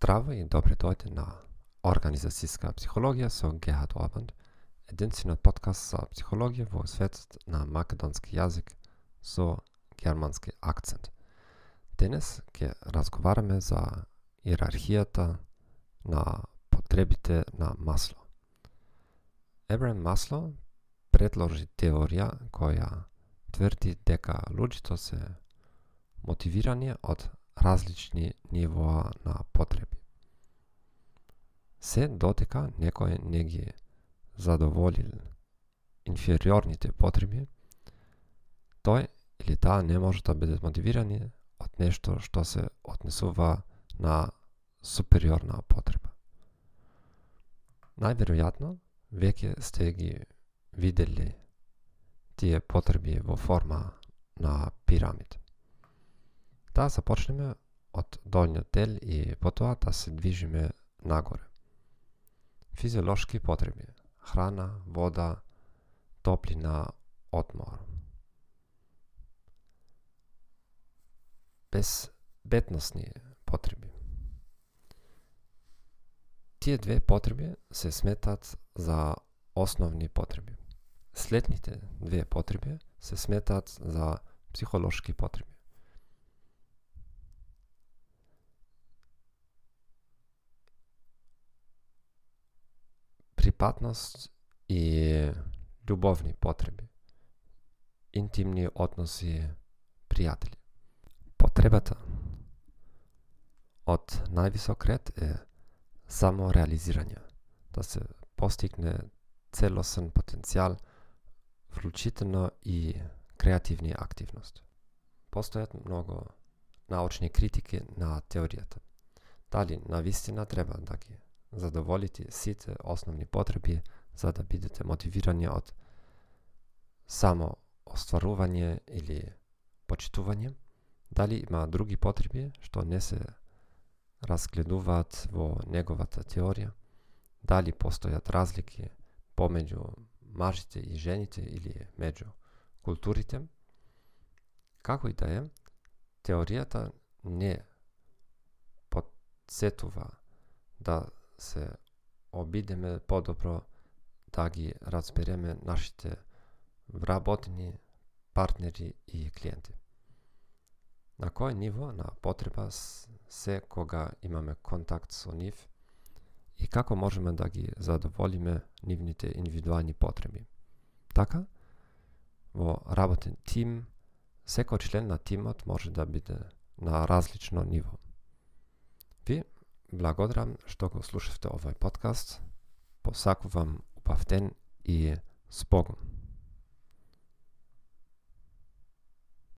Здраво и добре дојде на Организацијска психологија со Гехат Обанд, единствениот подкаст за психологија во светот на македонски јазик со германски акцент. Денес ќе разговараме за иерархијата на потребите на Масло. Ебрен Масло предложи теорија која тврди дека луѓето се мотивирани од различни нивоа на потреби. Се дотека некој не ги задоволил инфериорните потреби, тој или таа не може да биде мотивирани од нешто што се однесува на супериорна потреба. Најверојатно, веќе сте ги видели тие потреби во форма на пирамид. Да започнеме од долниот дел и потоа да се движиме нагоре. Физиолошки потреби. Храна, вода, топлина, одмор. Без бетносни потреби. Тие две потреби се сметат за основни потреби. Следните две потреби се сметат за психолошки потреби. Припатност и љубовни потреби, интимни односи, пријатели. Потребата од највисок ред е само реализирање, да се постигне целосен потенцијал, вклучително и креативни активност. Постојат многу научни критики на теоријата. Дали на вистина треба да ги задоволите сите основни потреби за да бидете мотивирани од само остварување или почитување, дали има други потреби што не се разгледуваат во неговата теорија, дали постојат разлики помеѓу мажите и жените или меѓу културите, како и да е, теоријата не подсетува да се обидеме подобро да ги разбереме нашите вработени партнери и клиенти. На кој ниво на потреба се кога имаме контакт со нив и како можеме да ги задоволиме нивните индивидуални потреби. Така, во работен тим, секој член на тимот може да биде на различно ниво. Ви Благодарам што го слушавте овој подкаст. Посакувам убав ден и спогум.